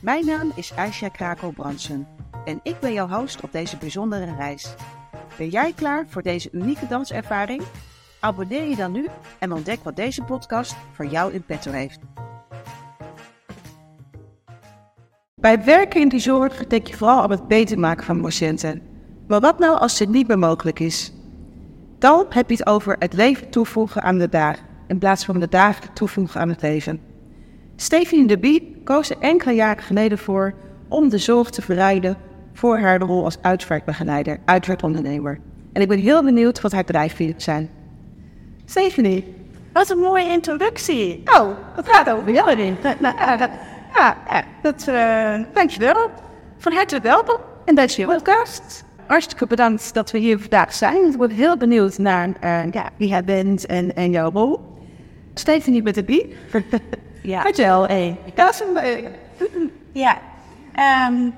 Mijn naam is Aisha Krakel-Bransen en ik ben jouw host op deze bijzondere reis. Ben jij klaar voor deze unieke danservaring? Abonneer je dan nu en ontdek wat deze podcast voor jou in petto heeft. Bij werken in die zorg denk je vooral aan het beter maken van patiënten. Maar wat nou als dit niet meer mogelijk is? Dan heb je het over het leven toevoegen aan de dag, in plaats van de dagen toevoegen aan het leven. Stephanie de Bie koos er enkele jaren geleden voor om de zorg te verrijden voor haar rol als uitvaartbegeleider, uitvaartondernemer. En ik ben heel benieuwd wat haar drijfveren zijn. Stephanie, wat een mooie introductie. Oh, dat gaat over jou in. Ja, ja, dat, uh, dankjewel. Van harte welkom in deze podcast. Hartstikke bedankt dat we hier vandaag zijn. Ik ben heel benieuwd naar ja, wie jij bent en, en jouw rol. Stephanie met de Bie. Ja. Vertel, hey. Is een Ja. Um,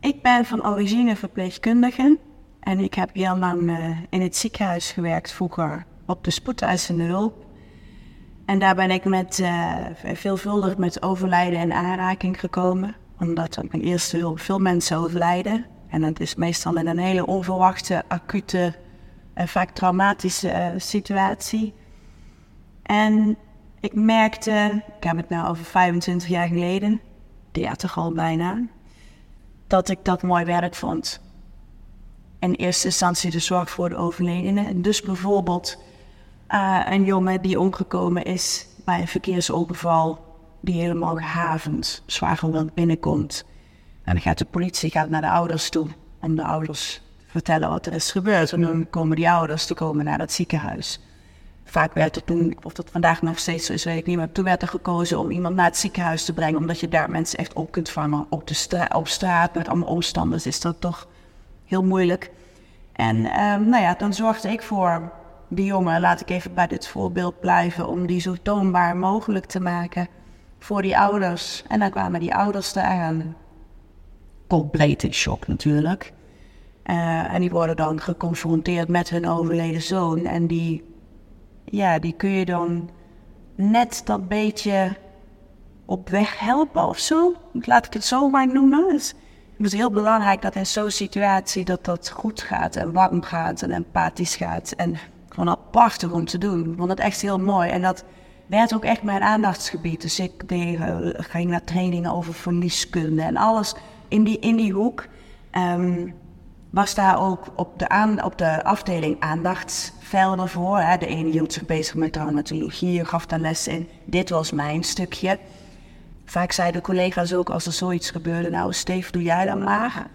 ik ben van origine verpleegkundige. En ik heb heel lang uh, in het ziekenhuis gewerkt vroeger op de spoedeisende hulp. En daar ben ik met, uh, veelvuldig met overlijden in aanraking gekomen. Omdat op mijn eerste hulp veel mensen overlijden. En dat is meestal in een hele onverwachte, acute en vaak traumatische uh, situatie. En ik merkte, ik heb het nou over 25 jaar geleden, 30 al bijna, dat ik dat mooi werk vond. In eerste instantie de zorg voor de overledene. Dus bijvoorbeeld uh, een jongen die omgekomen is bij een verkeersoverval, die helemaal gehavend, zwaar gewond binnenkomt. En dan gaat de politie gaat naar de ouders toe om de ouders te vertellen wat er is gebeurd. En dan komen die ouders te komen naar dat ziekenhuis. Vaak werd er toen, of dat vandaag nog steeds zo is, weet ik niet, maar toen werd er gekozen om iemand naar het ziekenhuis te brengen, omdat je daar mensen echt op kunt vangen. Op, de stra op straat met allemaal omstanders is dat toch heel moeilijk. En um, nou ja, dan zorgde ik voor die jongen, laat ik even bij dit voorbeeld blijven, om die zo toonbaar mogelijk te maken voor die ouders. En dan kwamen die ouders eraan. Compleet in shock natuurlijk. Uh, en die worden dan geconfronteerd met hun overleden zoon. En die ja, die kun je dan net dat beetje op weg helpen of zo. Laat ik het zo maar noemen. Het is heel belangrijk dat in zo'n situatie dat dat goed gaat en warm gaat en empathisch gaat. En gewoon apart om te doen. Ik vond het echt heel mooi. En dat werd ook echt mijn aandachtsgebied. Dus ik deed, ging naar trainingen over verlieskunde en alles in die, in die hoek. Um, was daar ook op de, aan, op de afdeling aandachtsvelden voor. Hè. De ene hield zich bezig met traumatologie, gaf daar les in. Dit was mijn stukje. Vaak zeiden collega's ook als er zoiets gebeurde, nou Steve, doe jij dan maar.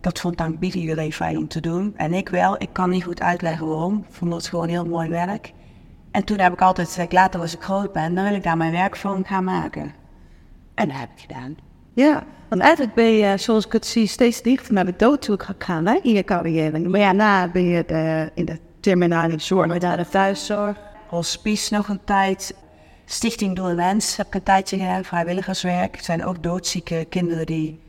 Dat vond dan bieden iedereen fijn om te doen. En ik wel, ik kan niet goed uitleggen waarom. Ik vond het gewoon heel mooi werk. En toen heb ik altijd gezegd, later als ik groot ben, dan wil ik daar mijn werk van gaan maken. En dat heb ik gedaan. Ja, want eigenlijk ben je, zoals ik het zie, steeds dichter naar de dood toe gegaan hè, in je carrière. Maar ja, na ben je de, in de terminale zorg, met de thuiszorg. Hospice nog een tijd. Stichting Doel Wens heb ik een tijdje gedaan, vrijwilligerswerk. Het zijn ook doodzieke kinderen die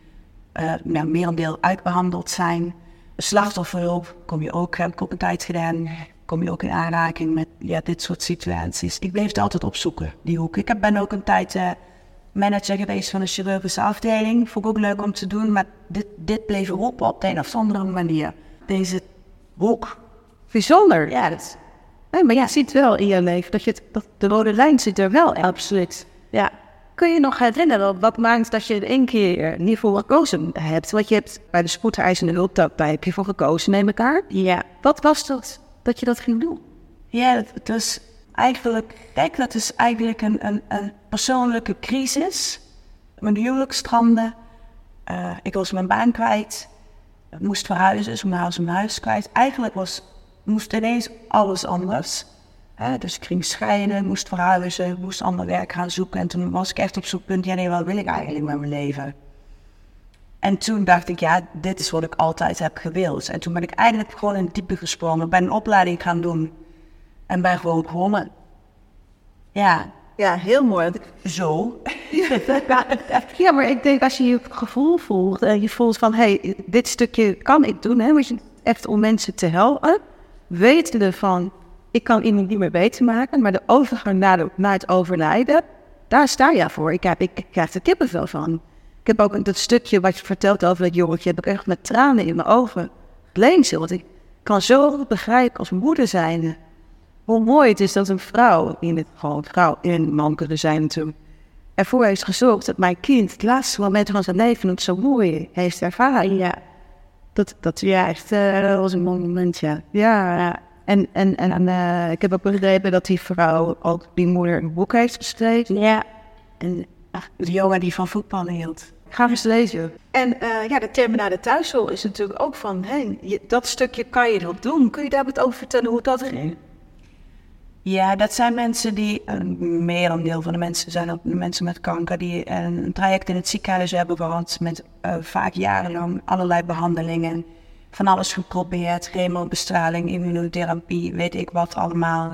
uh, ja, merendeel uitbehandeld zijn. Slachtofferhulp kom je ook, heb ik ook een tijd gedaan. Kom je ook in aanraking met ja, dit soort situaties. Ik bleef het altijd opzoeken, die hoek. Ik ben ook een tijd... Uh, manager geweest van een chirurgische afdeling. Vond ik ook leuk om te doen, maar dit, dit bleef roepen op de een of andere manier. Deze hoek. Bijzonder. Ja, dat Nee, maar je ziet wel in je leven dat, je het, dat de rode lijn zit er wel. Absoluut. Ja. Kun je nog herinneren wat maakt dat je er één keer niet voor gekozen hebt? Want je hebt bij de spoedeisende hulp, daar heb je voor gekozen, neem elkaar. Ja. Wat was dat, dat je dat ging doen? Ja, het was eigenlijk, kijk, dat is eigenlijk een, een, een persoonlijke crisis. Mijn huwelijk strandde. Uh, ik was mijn baan kwijt. Ik moest verhuizen, dus mijn huis, mijn huis kwijt. Eigenlijk was, moest ineens alles anders. Hè? Dus ik ging scheiden, moest verhuizen, moest ander werk gaan zoeken. En toen was ik echt op zo'n punt, ja nee, wat wil ik eigenlijk met mijn leven? En toen dacht ik, ja, dit is wat ik altijd heb gewild. En toen ben ik eigenlijk gewoon in het diepe gesprongen, ben een opleiding gaan doen en ben gewoon begonnen. Ja, Ja, heel mooi. zo. Ja, maar ik denk als je je gevoel voelt en je voelt van, hé, hey, dit stukje kan ik doen, hè, want je echt om mensen te helpen, wetende van, ik kan iemand niet meer beter maken, maar de overgang de, naar het overlijden, daar sta je voor. Ik, heb, ik, ik krijg er kippenvel van. Ik heb ook dat stukje wat je vertelt over dat jongetje, heb ik echt met tranen in mijn ogen gelezen, want ik kan zo goed begrijpen als moeder zijn hoe mooi het is dat een vrouw, in het geval een vrouw en een man kunnen zijn natuurlijk, ervoor heeft gezorgd dat mijn kind het laatste moment van zijn leven het zo mooi heeft ervaren. Ja. Dat, dat ja, echt eh, dat was een mooi moment, ja. Ja, ja. En, en, en eh, ik heb ook begrepen dat die vrouw, ook die moeder, een boek heeft geschreven. Ja, En ach, de jongen die van voetbal hield. ga eens lezen. En eh, ja, de terminale thuiszorg is natuurlijk ook van, je- dat stukje kan je nog doen. Kun je daar wat over vertellen hoe dat ging? Ja, dat zijn mensen die, een merendeel van de mensen zijn ook mensen met kanker, die een traject in het ziekenhuis hebben gehad met eh, vaak jarenlang allerlei behandelingen. Van alles geprobeerd, chemobestraling, immunotherapie, weet ik wat allemaal.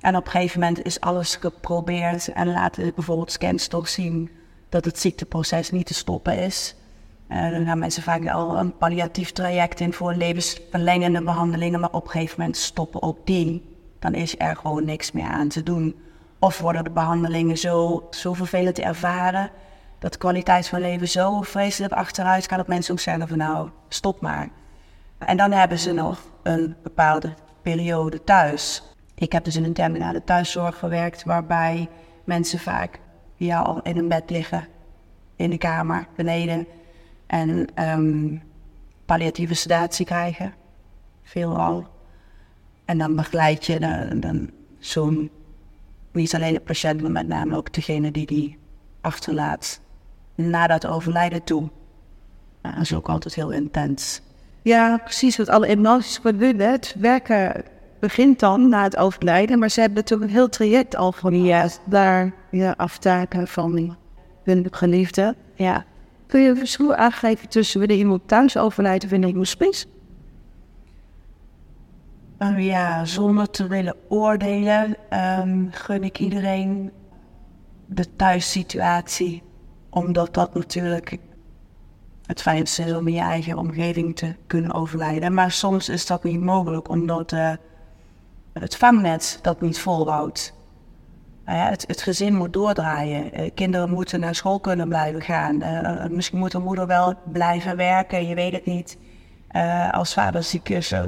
En op een gegeven moment is alles geprobeerd en laten bijvoorbeeld scans toch zien dat het ziekteproces niet te stoppen is. Eh, dan gaan mensen vaak al een palliatief traject in voor levensverlengende behandelingen, maar op een gegeven moment stoppen ook die. Dan is er gewoon niks meer aan te doen. Of worden de behandelingen zo, zo vervelend te ervaren, dat de kwaliteit van leven zo vreselijk achteruit gaat dat mensen ook zeggen van nou, stop maar. En dan hebben ze nog een bepaalde periode thuis. Ik heb dus in een terminale thuiszorg gewerkt waarbij mensen vaak ja, al in een bed liggen, in de kamer, beneden. En ehm, palliatieve sedatie krijgen, veelal. En dan begeleid je dan, dan zo'n, niet alleen de patiënt, maar met name ook degene die die achterlaat na dat overlijden toe. Dat is ook altijd heel intens. Ja, precies. Want alle emoties worden. Het werken begint dan na het overlijden. Maar ze hebben natuurlijk een heel traject al van ja, daar ja, aftaken van hun geliefde. Ja. Kun je een verschil aangeven tussen wanneer iemand thuis overlijdt of wanneer iemand springt? Ja, zonder te willen oordelen, ehm, gun ik iedereen de thuissituatie. Omdat dat natuurlijk het fijnste is om in je eigen omgeving te kunnen overlijden. Maar soms is dat niet mogelijk, omdat eh, het vangnet dat niet volhoudt. Nou het, het gezin moet doordraaien. Eh, kinderen moeten naar school kunnen blijven gaan. Eh, misschien moet de moeder wel blijven werken, je weet het niet. Eh, als vader ziek is, eh,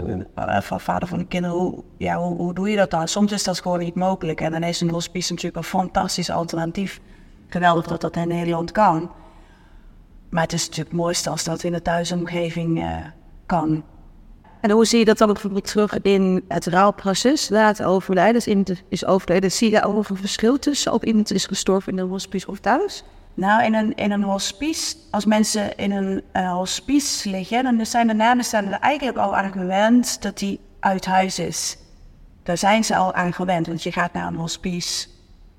van vader van de kinderen, hoe, ja, hoe, hoe doe je dat dan? Soms is dat gewoon niet mogelijk. En dan is een hospice natuurlijk een fantastisch alternatief. Geweldig dat dat in Nederland kan. Maar het is natuurlijk het mooiste als dat in de thuisomgeving eh, kan. En hoe zie je dat dan bijvoorbeeld terug in het rouwproces na het overlijden? Iemand is overleden, zie je daar ook nog een verschil tussen? Of iemand is gestorven in een hospice of thuis? Nou, in een, in een hospice, als mensen in een eh, hospice liggen, dan zijn de nabestaanden er eigenlijk al aan gewend dat die uit huis is. Daar zijn ze al aan gewend, want je gaat naar een hospice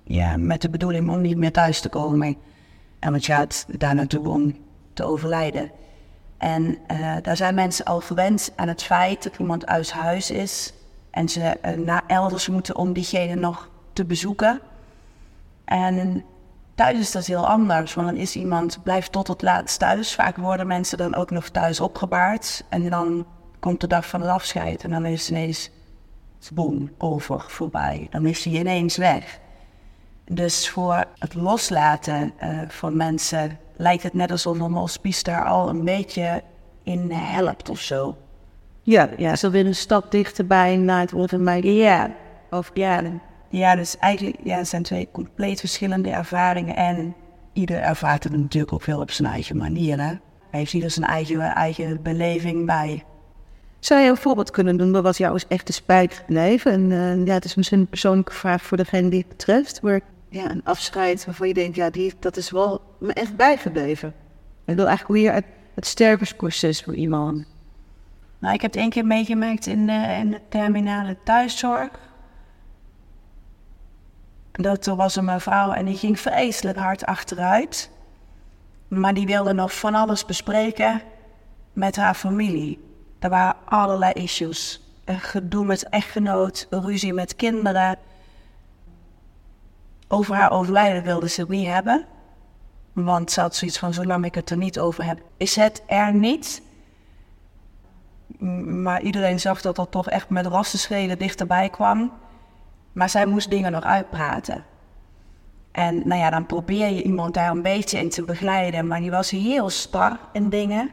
ja, met de bedoeling om niet meer thuis te komen. En want je gaat daar naartoe om te overlijden. En eh, daar zijn mensen al gewend aan het feit dat iemand uit huis is en ze eh, naar elders moeten om diegene nog te bezoeken. En thuis is dat heel anders, want dan is iemand, blijft tot het laatst thuis. Vaak worden mensen dan ook nog thuis opgebaard. En dan komt de dag van het afscheid en dan is het ineens, boem, over, voorbij. Dan is hij ineens weg. Dus voor het loslaten eh, van mensen lijkt het net alsof een hospice daar al een beetje in helpt of zo. Ja, ja. Zo weer een stap dichterbij naar het worden mij. Ja, Of ja, Ja, dus eigenlijk ja, het zijn twee compleet verschillende ervaringen. En ieder ervaart het natuurlijk ook veel op zijn eigen manier. Hè? Hij heeft ieder zijn eigen, eigen beleving bij. Zou je een voorbeeld kunnen doen wat jou is echt de spijt gebleven? En eh, ja, het is misschien een persoonlijke vraag voor degene die het betreft. Maar ja, een afscheid waarvan je denkt, ja, die, dat is wel me echt bijgebleven. Ik wil eigenlijk weer het, het stervensproces voor iemand. Nou, ik heb het één keer meegemaakt in in de terminale thuiszorg. Dat er was een mevrouw en die ging vreselijk hard achteruit. Maar die wilde nog van alles bespreken met haar familie. Er waren allerlei issues. Een gedoe met echtgenoot, ruzie met kinderen. Over haar overlijden wilde ze het niet hebben. Want ze had zoiets van, zolang ik het er niet over heb, is het er niet. Maar iedereen zag dat dat toch echt met rassenschelen dichterbij kwam. Maar zij moest dingen nog uitpraten. En nou ja, dan probeer je iemand daar een beetje in te begeleiden. Maar die was heel star in dingen.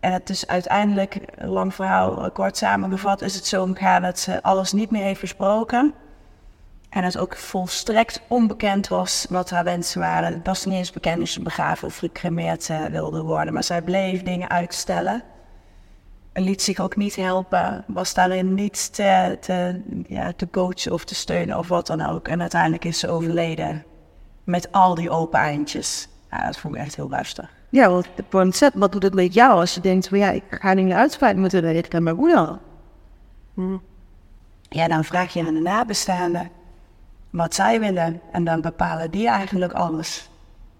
En het is uiteindelijk, lang verhaal eh, kort samengevat, is het zo gegaan dat ze alles niet meer heeft besproken. En het ook volstrekt onbekend was wat haar wensen waren. Het was niet eens bekend of ze begraven of gecremeerd eh, wilde worden. Maar zij bleef dingen uitstellen. En liet zich ook niet helpen. Was daarin niet te, te, ja, te coachen of te steunen of wat dan ook. En uiteindelijk is ze overleden. Met al die open eindjes. Ja, dat vond ik echt heel lastig. Ja, want de wat doet het met jou als je denkt van ja, ik ga niet naar uitspraak moeten doen, ik kan mijn moeder. Ja, dan vraag je aan de nabestaanden wat zij willen. En dan bepalen die eigenlijk alles.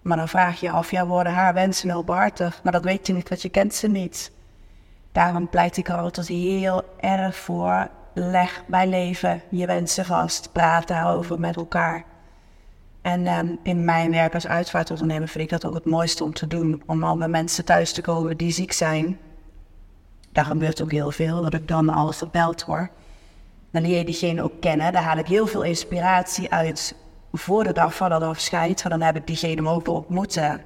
Maar dan vraag je af, ja, worden haar wensen wel behartigd? Maar dat weet je niet, want je kent ze niet. Daarom pleit ik altijd heel erg voor. Leg bij leven je wensen vast. Praat daarover met elkaar. En ehm, in mijn werk als uitvaartondernemer vind ik dat ook het mooiste om te doen. Om al bij mensen thuis te komen die ziek zijn. Daar gebeurt ook heel veel, dat ik dan alles gebeld hoor. Dan leer je diegene ook kennen. Daar haal ik heel veel inspiratie uit voor de dag van dat afscheid. Want dan heb ik diegene mogen ontmoeten.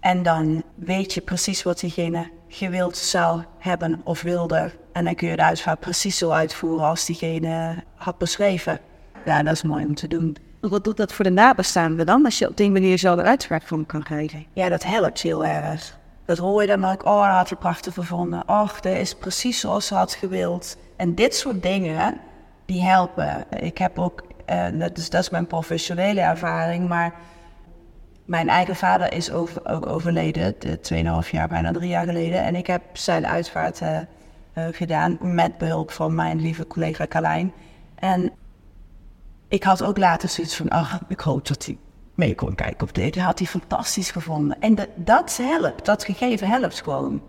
En dan weet je precies wat diegene gewild zou hebben of wilde. En dan kun je de uitvaart precies zo uitvoeren als diegene had beschreven. Ja, dat is mooi om te doen. Wat doet dat voor de nabestaanden dan, als je op die manier zo de uitspraak voor kan geven? Ja, dat helpt heel erg. Dat hoor je dan ook, oh, dat had ze prachtig gevonden. Och, dat is precies zoals ze had gewild. En dit soort dingen, die helpen. Ik heb ook, eh, dat, is, dat is mijn professionele ervaring, maar mijn eigen vader is over, ook overleden, de 2,5 jaar, bijna drie jaar geleden. En ik heb zijn uitvaart eh, gedaan met behulp van mijn lieve collega Carlijn. En ik had ook later zoiets van, ach, ik hoop dat hij mee kon kijken op dit. Dat had hij fantastisch gevonden. En dat, dat helpt, dat gegeven helpt gewoon.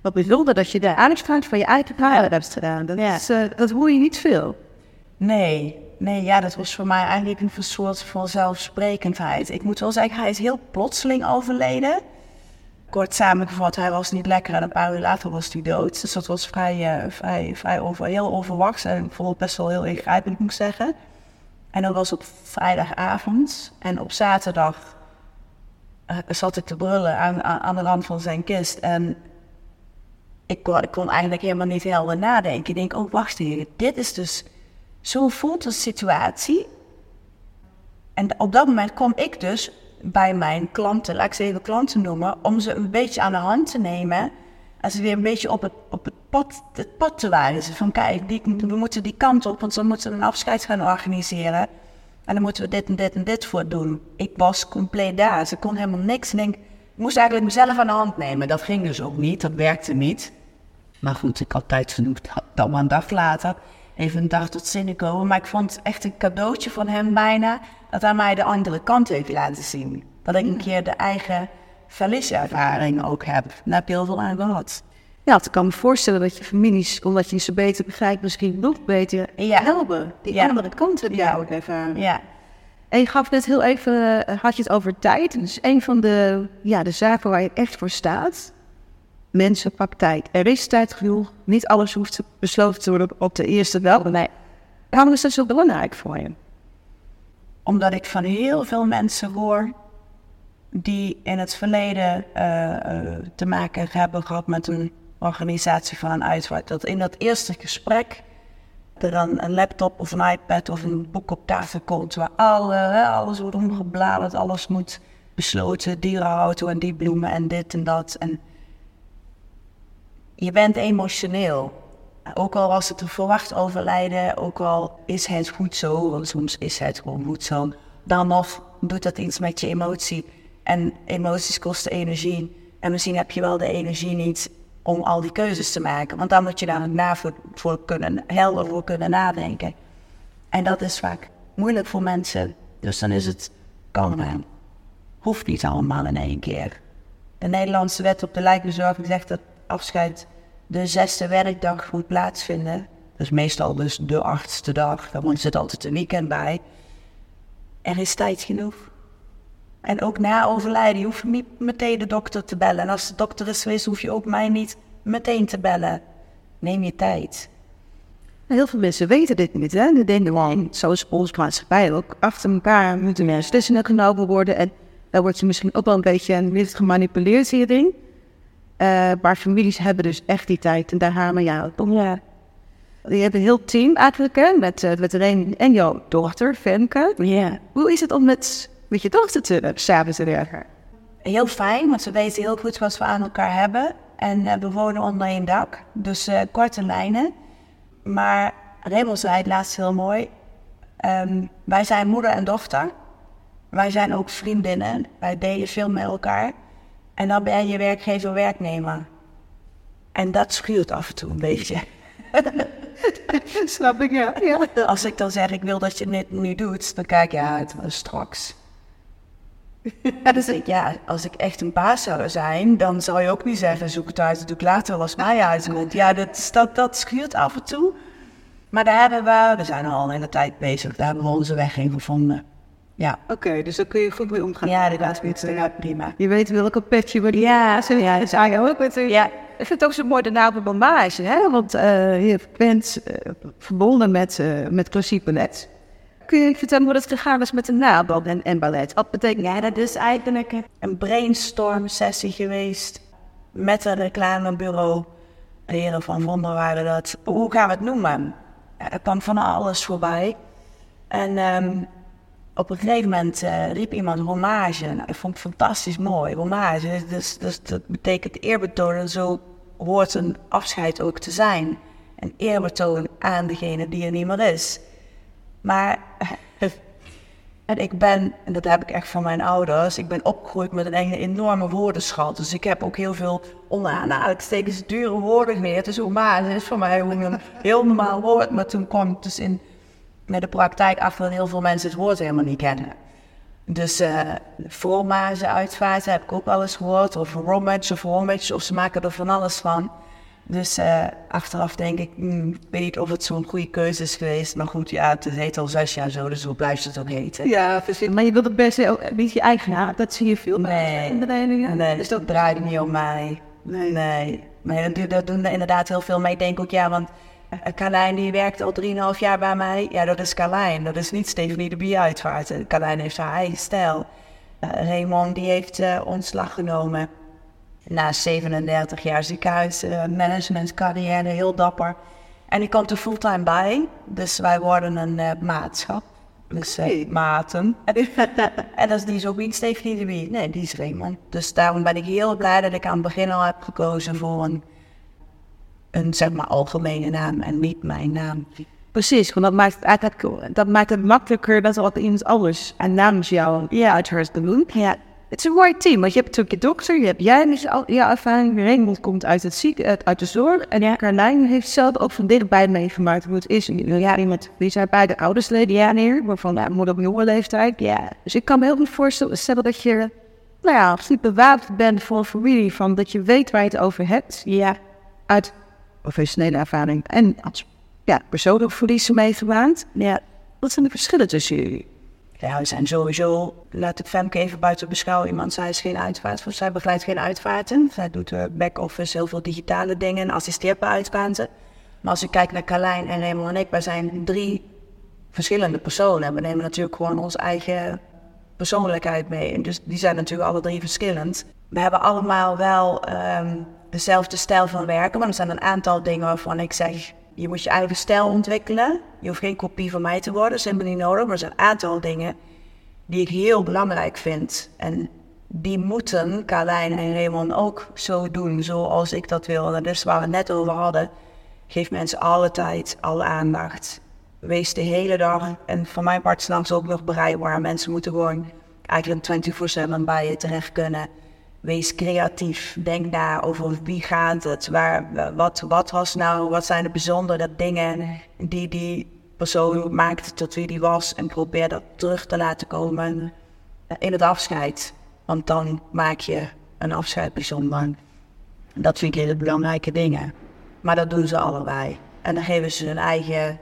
Wat bijzonder dat je de uitspraak van je eigen vader hebt gedaan. Dat, Ja. is, eh, dat hoor je niet veel. Nee, nee, ja, dat was voor mij eigenlijk een soort van zelfsprekendheid. Ik moet wel zeggen, hij is heel plotseling overleden. Kort samengevat, hij was niet lekker en een paar uur later was hij dood. Dus dat was vrij, eh, vrij, vrij over, heel onverwachts en het best wel heel ingrijpend, moet ik zeggen. En dat was op vrijdagavond en op zaterdag eh, zat ik te brullen aan, aan, de rand van zijn kist. En ik kon, ik kon eigenlijk helemaal niet helder nadenken. Ik denk, oh wacht even, dit is dus... Zo voelt een situatie. En op dat moment kom ik dus bij mijn klanten, laat ik ze even klanten noemen, om ze een beetje aan de hand te nemen. En ze weer een beetje op het, op het, pad, het pad te wijzen. Van kijk, die, we moeten die kant op, want we moeten een afscheid gaan organiseren. En dan moeten we dit en dit en dit voor doen. Ik was compleet daar. Ze kon helemaal niks. En ik moest eigenlijk mezelf aan de hand nemen. Dat ging dus ook niet. Dat werkte niet. Maar goed, ik had tijd genoeg. Dan maar een dag later. Even een dag tot zinnen komen. Maar ik vond het echt een cadeautje van hem bijna. Dat hij mij de andere kant heeft laten zien. Dat ik een keer de eigen verlieservaring ook heb. Daar heb je heel veel aan gehad. Ja, ik kan me voorstellen dat je families, omdat je ze beter begrijpt, misschien nog beter Ja. helpen. Die Ja. andere kant heb je Ja. ook ervaren. Ja. En je gaf net heel even, eh, had je het over tijd. Dus een van de, ja, de zaken waar je echt voor staat. Mensen, pak tijd. Er is tijd genoeg. Niet alles hoeft besloten te worden op de eerste wel. Nee. Waarom is dat zo belangrijk voor je? Omdat ik van heel veel mensen hoor die in het verleden eh, eh, te maken hebben gehad met een organisatie van een uitvaart. Dat in dat eerste gesprek er dan een laptop of een iPad of een boek op tafel komt waar alle, alles wordt omgebladerd, alles moet besloten, dierenauto en die bloemen en dit en dat. En je bent emotioneel. Ook al was het een verwacht overlijden, ook al is het goed zo, want soms is het gewoon goed zo, dan nog doet dat iets met je emotie. En emoties kosten energie. En misschien heb je wel de energie niet om al die keuzes te maken, want dan moet je daar na voor, voor kunnen, helder voor kunnen nadenken. En dat is vaak moeilijk voor mensen. Dus dan is het kalm hoeft niet allemaal in één keer. De Nederlandse wet op de lijkbezorging zegt dat afscheid de zesde werkdag moet plaatsvinden. Dat is meestal dus de achtste dag. Dan zit altijd een weekend bij. Er is tijd genoeg. En ook na overlijden, je hoeft niet meteen de dokter te bellen. En als de dokter is geweest, hoef je ook mij niet meteen te bellen. Neem je tijd. Heel veel mensen weten dit niet. Hè? Die denken gewoon, zoals onze maatschappij ook, achter elkaar moeten meer beslissingen genomen worden. En daar wordt je misschien ook wel een beetje niet gemanipuleerd hierin. Uh, maar families hebben dus echt die tijd en daar gaan we jou om. Ja. Je hebt een heel team eigenlijk, hè, met, uh, met Reen en jouw dochter, Femke. Ja. Hoe is het om met, met je dochter te, samen te werken? Heel fijn, want ze weten heel goed wat we aan elkaar hebben. En uh, we wonen onder één dak, dus korte lijnen. Maar Raymond zei het laatst heel mooi. Um, wij zijn moeder en dochter. Wij zijn ook vriendinnen. Wij delen veel met elkaar. En dan ben je werkgever-werknemer. En dat schuurt af en toe een beetje. Snap ik, ja. ja. Als ik dan zeg, ik wil dat je dit nu doet, dan kijk je uit, straks. Ja, dus ik, ja, als ik echt een baas zou zijn, dan zou je ook niet zeggen, zoek het uit, doe ik later wel als mij uitkomt. Ja, dat, dat, dat schuurt af en toe. Maar daar hebben we, we zijn al in de tijd bezig, daar hebben we onze weg in gevonden. Ja. Oké, dus daar kun je goed mee omgaan. Ja, dat gaat weer prima. Je weet welke petje Ja, zo, ja, dat zou je ook natuurlijk. Ja. Ik vind het ook zo mooi de naam hè? Want uh, je bent uh, verbonden met, uh, met klassiek ballet. Kun je vertellen hoe dat gegaan is met de naam en, en ballet? Wat betekent Ja, dat is eigenlijk een brainstorm sessie geweest met een reclamebureau. De heren van Wonder dat. Hoe gaan we het noemen? Ja, er kwam van alles voorbij. En um, op een gegeven moment uh, riep iemand hommage. Nou, dat vond ik fantastisch mooi. Hommage, dus, dus dat betekent eerbetoon. Zo hoort een afscheid ook te zijn. Een eerbetoon aan degene die er niet meer is. Maar en ik ben, en dat heb ik echt van mijn ouders, ik ben opgegroeid met een enorme woordenschat. Dus ik heb ook heel veel onaanhalingstekens dure woorden geleerd. Dus hommage is voor mij een heel normaal woord. Maar toen kwam ik dus in met de praktijk achter dat heel veel mensen het woord helemaal niet kennen. Dus uh, fromage uitvaart heb ik ook wel eens gehoord. Of romage of romage, of ze maken er van alles van. Dus uh, achteraf denk ik, ik weet niet of het zo'n goede keuze is geweest. Maar goed, ja, het heet al zes jaar zo, dus hoe blijft het ook heten? Ja, precies. Maar je wilt het best ook niet je eigen dat zie je veel nee, in Nee, dus dat draait niet om mij. Nee. Nee, maar dat doen er inderdaad heel veel mee. Ik denk ook, ja, want Carlijn die werkt al 3,5 jaar bij mij. Ja, dat is Carlijn. Dat is niet Stephanie de Bie uitvaart. Carlijn heeft haar eigen stijl. Uh, Raymond die heeft uh, ontslag genomen. Na 37 jaar ziekenhuis, uh, managementcarrière, heel dapper. En die komt er fulltime bij. Dus wij worden een maatschap. Dus maten. en dat is, die is ook niet Stephanie de Bie. Nee, die is Raymond. Dus daarom ben ik heel blij dat ik aan het begin al heb gekozen voor een een zeg maar algemene naam en niet mijn naam. Precies, want dat maakt het eigenlijk dat maakt het makkelijker dat er iemand anders en namens jou ja. uit huis doen. Ja. Het is een mooi team, want je hebt natuurlijk je dokter, je hebt jij dus al je ervaring, Raymond komt uit het ziek, uit de zorg en ja. Carlijn heeft zelf ook van dichtbij meegemaakt hoe het is. Ja, iemand, die zijn beide ouders leden ja neer, waarvan ja, moeder op jonge leeftijd. Ja. Dus ik kan me heel goed voorstellen dat je, nou ja, absoluut bewapend bent voor een familie, van dat je weet waar je het over hebt. Ja. Uit professionele ervaring en als ja, persoonlijk verliezen meegemaakt. Ja, wat zijn de verschillen tussen jullie? Ja, we zijn sowieso, laat ik Femke even buiten beschouwen. Iemand, zij is geen uitvaart, zij begeleidt geen uitvaarten. Zij doet uh, back-office, heel veel digitale dingen en assisteert bij uitvaarten. Maar als ik kijk naar Carlijn en Raymond en ik, wij zijn drie verschillende personen. We nemen natuurlijk gewoon onze eigen persoonlijkheid mee. En dus die zijn natuurlijk alle drie verschillend. We hebben allemaal wel um, dezelfde stijl van werken. Maar er zijn een aantal dingen waarvan ik zeg, je moet je eigen stijl ontwikkelen. Je hoeft geen kopie van mij te worden, dat is helemaal niet nodig. Maar er zijn een aantal dingen die ik heel belangrijk vind. En die moeten Carlijn en Raymond ook zo doen zoals ik dat wil. En dat is waar we net over hadden. Geef mensen alle tijd, alle aandacht. Wees de hele dag, en van mijn part s'nachts ook nog bereikbaar. Mensen moeten gewoon eigenlijk 24-7 bij je terecht kunnen. Wees creatief. Denk na over wie gaat het. Waar, wat, wat was nou, wat zijn de bijzondere dingen die die persoon maakte tot wie die was. En probeer dat terug te laten komen in het afscheid. Want dan maak je een afscheid bijzonder. Dat vind ik hele belangrijke dingen. Maar dat doen ze allebei. En dan geven ze hun eigen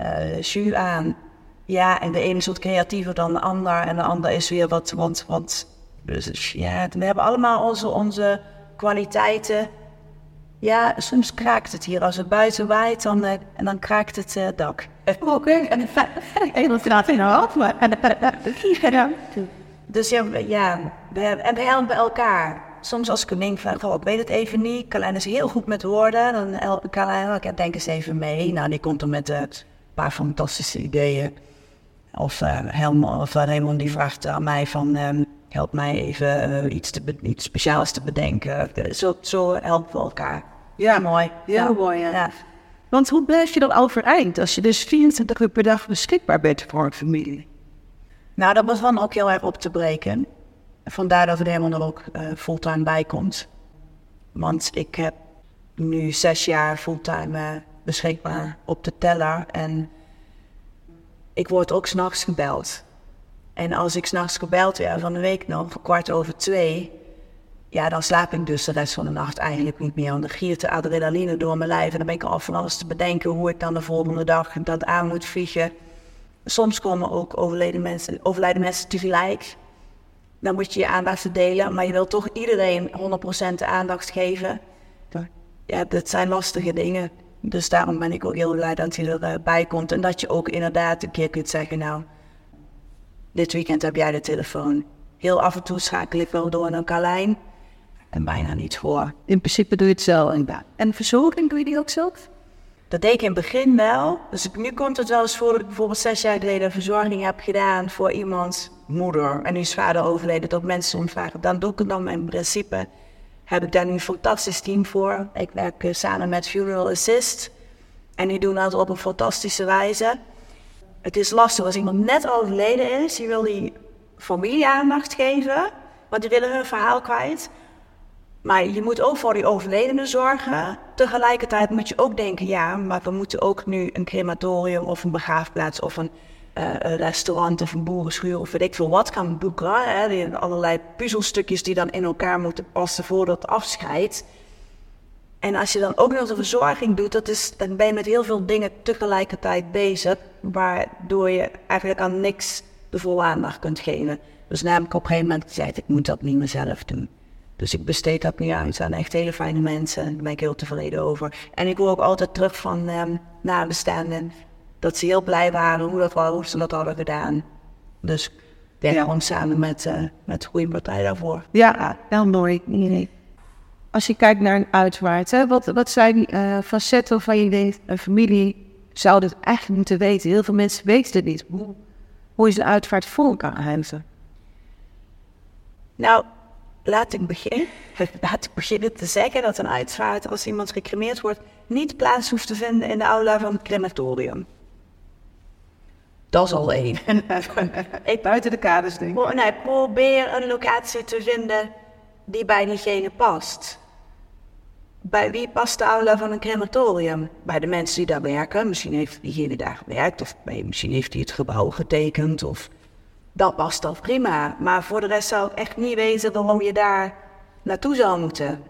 uh, jus aan. Ja, en de ene is wat creatiever dan de ander. En de ander is weer wat, wat, wat dus ja, we hebben allemaal onze, onze kwaliteiten. Ja, soms kraakt het hier. Als het buiten waait, dan, uh, en dan kraakt het uh, dak. Oké, en dat gaat in af, maar... Dus ja, ja we, en we helpen elkaar. Soms als ik een ding van, ik weet het even niet. Carlijn is heel goed met woorden. Dan Carlijn, ik denk eens even mee. Nou, die komt er met uh, een paar fantastische ideeën. Of uh, Helmond, of Raymond die vraagt aan mij van... Um, help mij even uh, iets, te iets speciaals te bedenken. Zo, zo helpen we elkaar. Ja, mooi. Ja, mooi. Ja. ja. Want hoe blijf je dan overeind als je dus 24 uur per dag beschikbaar bent voor een familie? Nou, dat was dan ook heel erg op te breken. Vandaar dat er helemaal er ook uh, fulltime bij komt. Want ik heb nu zes jaar fulltime uh, beschikbaar op de teller. En ik word ook s'nachts gebeld. En als ik s'nachts gebeld werd van de week nog, kwart over twee, ja, dan slaap ik dus de rest van de nacht eigenlijk niet meer. Want dan giert de adrenaline door mijn lijf en dan ben ik al van alles te bedenken hoe ik dan de volgende dag dat aan moet vliegen. Soms komen ook overleden mensen, overlijden mensen tegelijk. Dan moet je je aandacht delen, maar je wil toch iedereen 100% aandacht geven. Ja, dat zijn lastige dingen. Dus daarom ben ik ook heel blij dat je erbij komt. En dat je ook inderdaad een keer kunt zeggen, nou, dit weekend heb jij de telefoon. Heel af en toe schakel ik wel door naar Carlijn. En bijna niet voor. In principe doe je het zelf. En verzorging doe je die ook zelf? Dat deed ik in het begin wel. Dus nu komt het wel eens voor dat ik bijvoorbeeld zes jaar geleden verzorging heb gedaan voor iemands moeder. En nu is vader overleden, dat mensen omvragen. Dan doe ik het dan in principe. Heb ik daar nu een fantastisch team voor. Ik werk eh, samen met Funeral Assist. En die doen dat op een fantastische wijze. Het is lastig als iemand net overleden is. Die wil die familie aandacht geven. Want die willen hun verhaal kwijt. Maar je moet ook voor die overledene zorgen. Tegelijkertijd moet je ook denken, ja, maar we moeten ook nu een crematorium of een begraafplaats of een, een restaurant of een boerenschuur of weet ik veel wat gaan boeken. Hè? Allerlei puzzelstukjes die dan in elkaar moeten passen voor dat afscheid. En als je dan ook nog de verzorging doet, dat is, dan ben je met heel veel dingen tegelijkertijd bezig, waardoor je eigenlijk aan niks de volle aandacht kunt geven. Dus namelijk op een gegeven moment gezegd, ik moet dat niet meer zelf doen. Dus ik besteed dat nu uit aan echt hele fijne mensen. Daar ben ik heel tevreden over. En ik hoor ook altijd terug van um, nabestaanden dat ze heel blij waren hoe, dat, hoe ze dat hadden gedaan. Dus ik ja. gewoon samen met, uh, met de goede partij daarvoor. Ja, heel mooi. Nee. Als je kijkt naar een uitvaart, hè, wat, wat zijn uh, facetten van je denkt, een familie zou dit eigenlijk moeten weten. Heel veel mensen weten het niet. Hoe, hoe is een uitvaart voor elkaar hebben? Nou, laat ik, beginnen, laat ik beginnen te zeggen dat een uitvaart, als iemand gecremeerd wordt, niet plaats hoeft te vinden in de aula van het crematorium. Dat is al één. ik buiten de kaders denk ik. Nee, probeer een locatie te vinden die bij diegene past. Bij wie past de aula van een crematorium? Bij de mensen die daar werken. Misschien heeft diegene daar gewerkt, of misschien heeft hij het gebouw getekend, of dat past dan prima. Maar voor de rest zou ik echt niet weten waarom je daar naartoe zou moeten.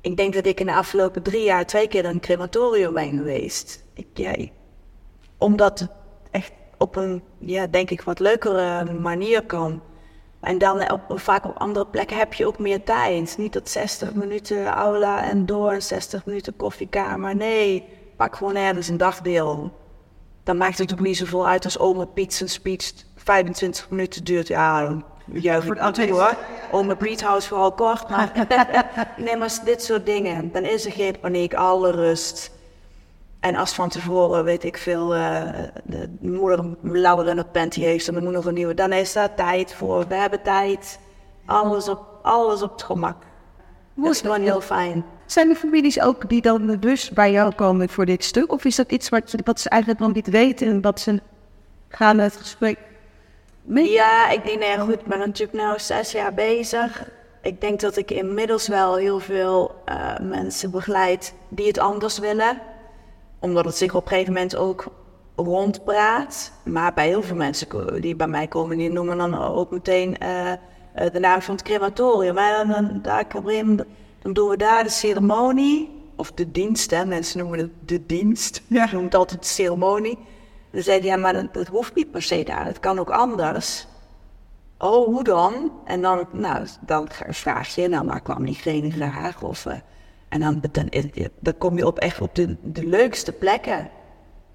Ik denk dat ik in de afgelopen drie jaar twee keer een crematorium ben geweest. Ik, ja, omdat het echt op een, ja, denk ik, wat leukere manier kan. En dan op, vaak op andere plekken heb je ook meer tijd. Niet dat 60 minuten aula en door en 60 minuten koffiekamer. Nee, pak gewoon ergens een dagdeel. Dan maakt het ook niet zoveel uit als oma Piet zijn speech 25 minuten duurt. Ja, juich voor het hoor. Oma Piet houdt vooral kort. Maar nee, maar dit soort dingen. Dan is er geen paniek, alle rust. En als van tevoren, weet ik veel, uh, de moeder lauwer in het panty heeft en de moeder een nieuwe, dan is daar tijd voor. We hebben tijd. Alles op, alles op het gemak. Dat is gewoon heel fijn. Zijn er families ook die dan dus bij jou komen voor dit stuk? Of is dat iets wat, wat ze eigenlijk nog niet weten en wat ze gaan het gesprek mee? Ja, ik denk, nee, goed, ik ben natuurlijk nu zes jaar bezig. Ik denk dat ik inmiddels wel heel veel uh, mensen begeleid die het anders willen omdat het zich op een gegeven moment ook rondpraat. Maar bij heel veel mensen die bij mij komen, die noemen dan ook meteen... Uh, eh, de naam van het crematorium. En dan, daar, dan doen we daar de ceremonie, of de dienst, hè. mensen noemen het de dienst. Ja. Je noemt het altijd de ceremonie. Dan zei hij, ja, maar dat, dat hoeft niet per se daar, het kan ook anders. Oh, hoe dan? En dan, nou, dan vraag je, nou, waar kwam diegene graag? Of, eh, en dan, dan, dan kom je op echt op de, de leukste plekken.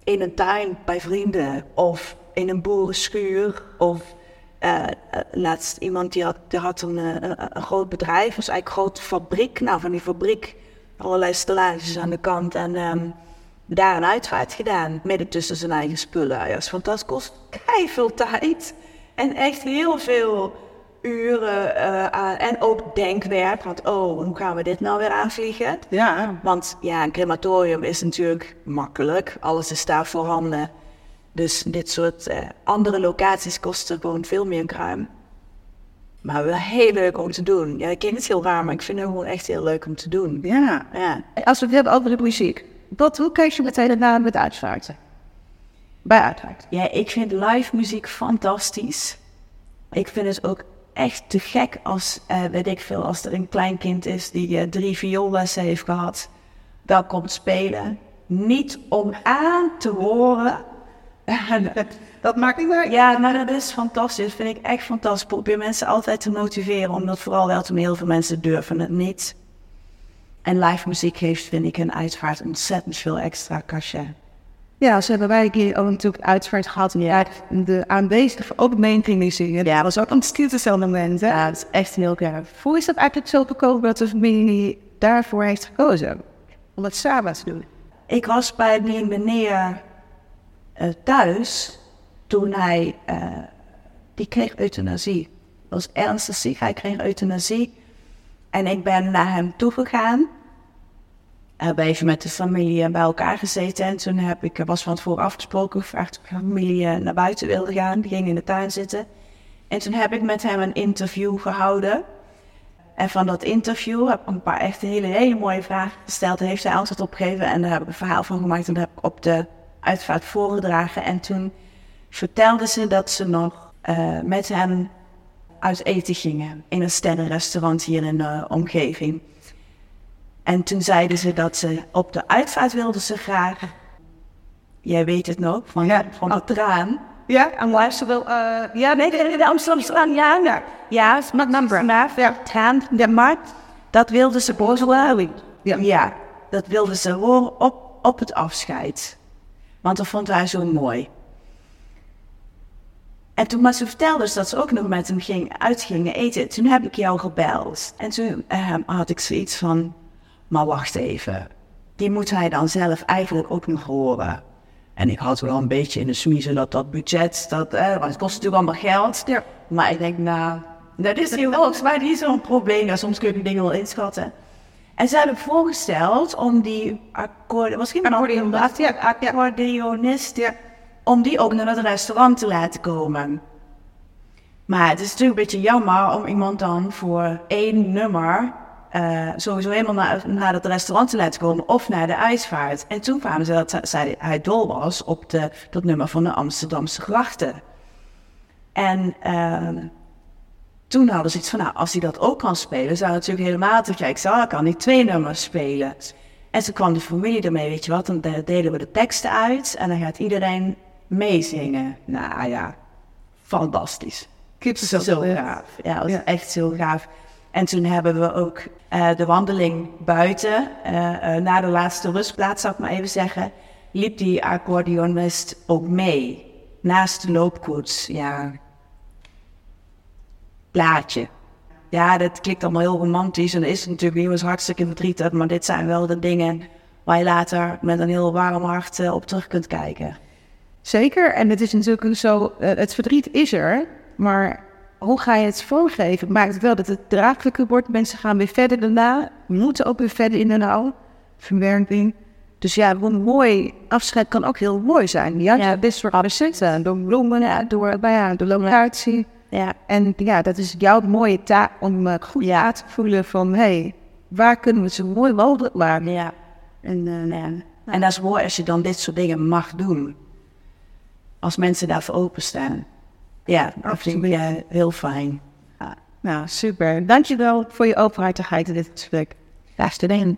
In een tuin bij vrienden, of in een boerenschuur, of eh, eh, laatst iemand die had, die had een, eh, een, groot bedrijf, was eigenlijk een grote fabriek. Nou, van die fabriek, allerlei stellages aan de kant. En ehm, daar een uitvaart gedaan, midden tussen zijn eigen spullen. Ja, dat is fantastisch, kost veel tijd. En echt heel veel uren eh, aan, en ook denkwerk. Want oh, hoe gaan we dit nou weer aanvliegen? Ja, Want ja, een crematorium is natuurlijk makkelijk. Alles is daar voorhanden. Dus dit soort eh, andere locaties kosten gewoon veel meer kruim. Maar wel heel leuk om te doen. Ja, ik ken het heel raar, maar ik vind het gewoon echt heel leuk om te doen. ja. Ja. Als we het hebben over de muziek. Wat, hoe kijk je meteen ernaar met uitvaarten? Bij uitvaart. Ja, ik vind live muziek fantastisch. Ik vind het ook echt te gek als, eh, weet ik veel, als er een kleinkind is die eh, drie vioollessen heeft gehad. Dat komt spelen. Niet om aan te horen. Dat maakt niet uit. ja, nou dat is fantastisch. Dat vind ik echt fantastisch. Ik probeer mensen altijd te motiveren, omdat vooral wel te heel veel mensen durven het niet. En live muziek geeft, vind ik, een uitvaart ontzettend veel extra cachet. Ja, ze hebben wij keer ook natuurlijk uitvaart gehad. Ja. De aanwezigen ook gingen zingen. Ja, dat was ook een stiltezelfde moment. Hè? Ja, dat is echt heel gaaf. Hoe is dat eigenlijk zo gekomen dat de familie daarvoor heeft gekozen? Om het samen te doen. Ik was bij die meneer eh, thuis toen hij, eh, die kreeg euthanasie. Dat was ernstig ziek, hij kreeg euthanasie. En ik ben naar hem toegegaan. Hebben even met de familie bij elkaar gezeten. En toen heb ik, er was van tevoren afgesproken, gevraagd of de familie eh, naar buiten wilde gaan. Die ging in de tuin zitten. En toen heb ik met hem een interview gehouden. En van dat interview heb ik een paar echt hele, hele mooie vragen gesteld. Daar heeft hij antwoord op gegeven en daar heb ik een verhaal van gemaakt. En dat heb ik op de uitvaart voorgedragen. En toen vertelde ze dat ze nog eh, met hem uit eten gingen. In een sterrenrestaurant hier in de omgeving. En toen zeiden ze dat ze op de uitvaart wilden ze graag. Jij weet het nog, van, Ja. van de traan. Ja, en luister wel. eh ja, nee, de, de Amsterdamse ja, ja. Ja, Met number. vanaf, ja. Traan, de markt. Dat wilden ze worden. Ja. Ja, dat wilden ze horen op, op het afscheid. Want dat vond hij zo mooi. En toen maar ze vertelde dus dat ze ook nog met hem ging, uit gingen eten. Toen heb ik jou gebeld. En toen eh, had ik zoiets van, maar wacht even. Die moet hij dan zelf eigenlijk ook nog horen. En ik had wel een beetje in de smiezen dat dat budget, dat, eh, want het kost natuurlijk allemaal geld. Ja. Maar ik denk, nou, dat is hier volgens mij niet zo'n probleem. Ja, soms kun je die dingen wel inschatten. En ze hebben voorgesteld om die akkoorden, misschien Accordeonist, ja, ja. accordeonist, ja, om die ook naar het restaurant te laten komen. Maar het is natuurlijk een beetje jammer om iemand dan voor één nummer eh, sowieso helemaal naar, naar het restaurant te laten komen of naar de uitvaart. En toen kwamen ze dat zij, hij dol was op de, dat nummer van de Amsterdamse grachten. En ehm, toen hadden ze iets van, nou, als hij dat ook kan spelen, zou het natuurlijk helemaal te gek zijn. Dan kan hij twee nummers spelen. En toen kwam de familie ermee, weet je wat, dan de- delen we de teksten uit en dan gaat iedereen meezingen. Nou ja, fantastisch. Kippenvel. Zo gaaf. Ja, dat was Ja. echt heel gaaf. En toen hebben we ook eh, de wandeling buiten, eh, eh, na de laatste rustplaats, zou ik maar even zeggen, liep die accordeonist ook mee. Naast de loopkoets, ja. Plaatje. Ja, dat klinkt allemaal heel romantisch en is natuurlijk niet, was hartstikke verdrietig, maar dit zijn wel de dingen waar je later met een heel warm hart op terug kunt kijken. Zeker, en het is natuurlijk zo, het verdriet is er, maar hoe ga je het vormgeven? Maakt het wel dat het draaglijker wordt, mensen gaan weer verder daarna, moeten ook weer verder in de nauw, verwerking. Dus ja, hoe mooi afscheid kan ook heel mooi zijn. Ja, Ja. dit soort recepten, door bloemen, door, ja, de locatie. Ja, En ja, dat is jouw mooie taak om eh, goed Ja. te voelen van, hé, hey, waar kunnen we zo mooi mogelijk maken? ja. En, eh, Ja. En dat is mooi als je dan dit soort dingen mag doen. Als mensen daarvoor openstaan. Ja, ik eh, heel fijn. Ja. Nou, super. Dankjewel voor je openhartigheid in dit gesprek. Graag gedaan.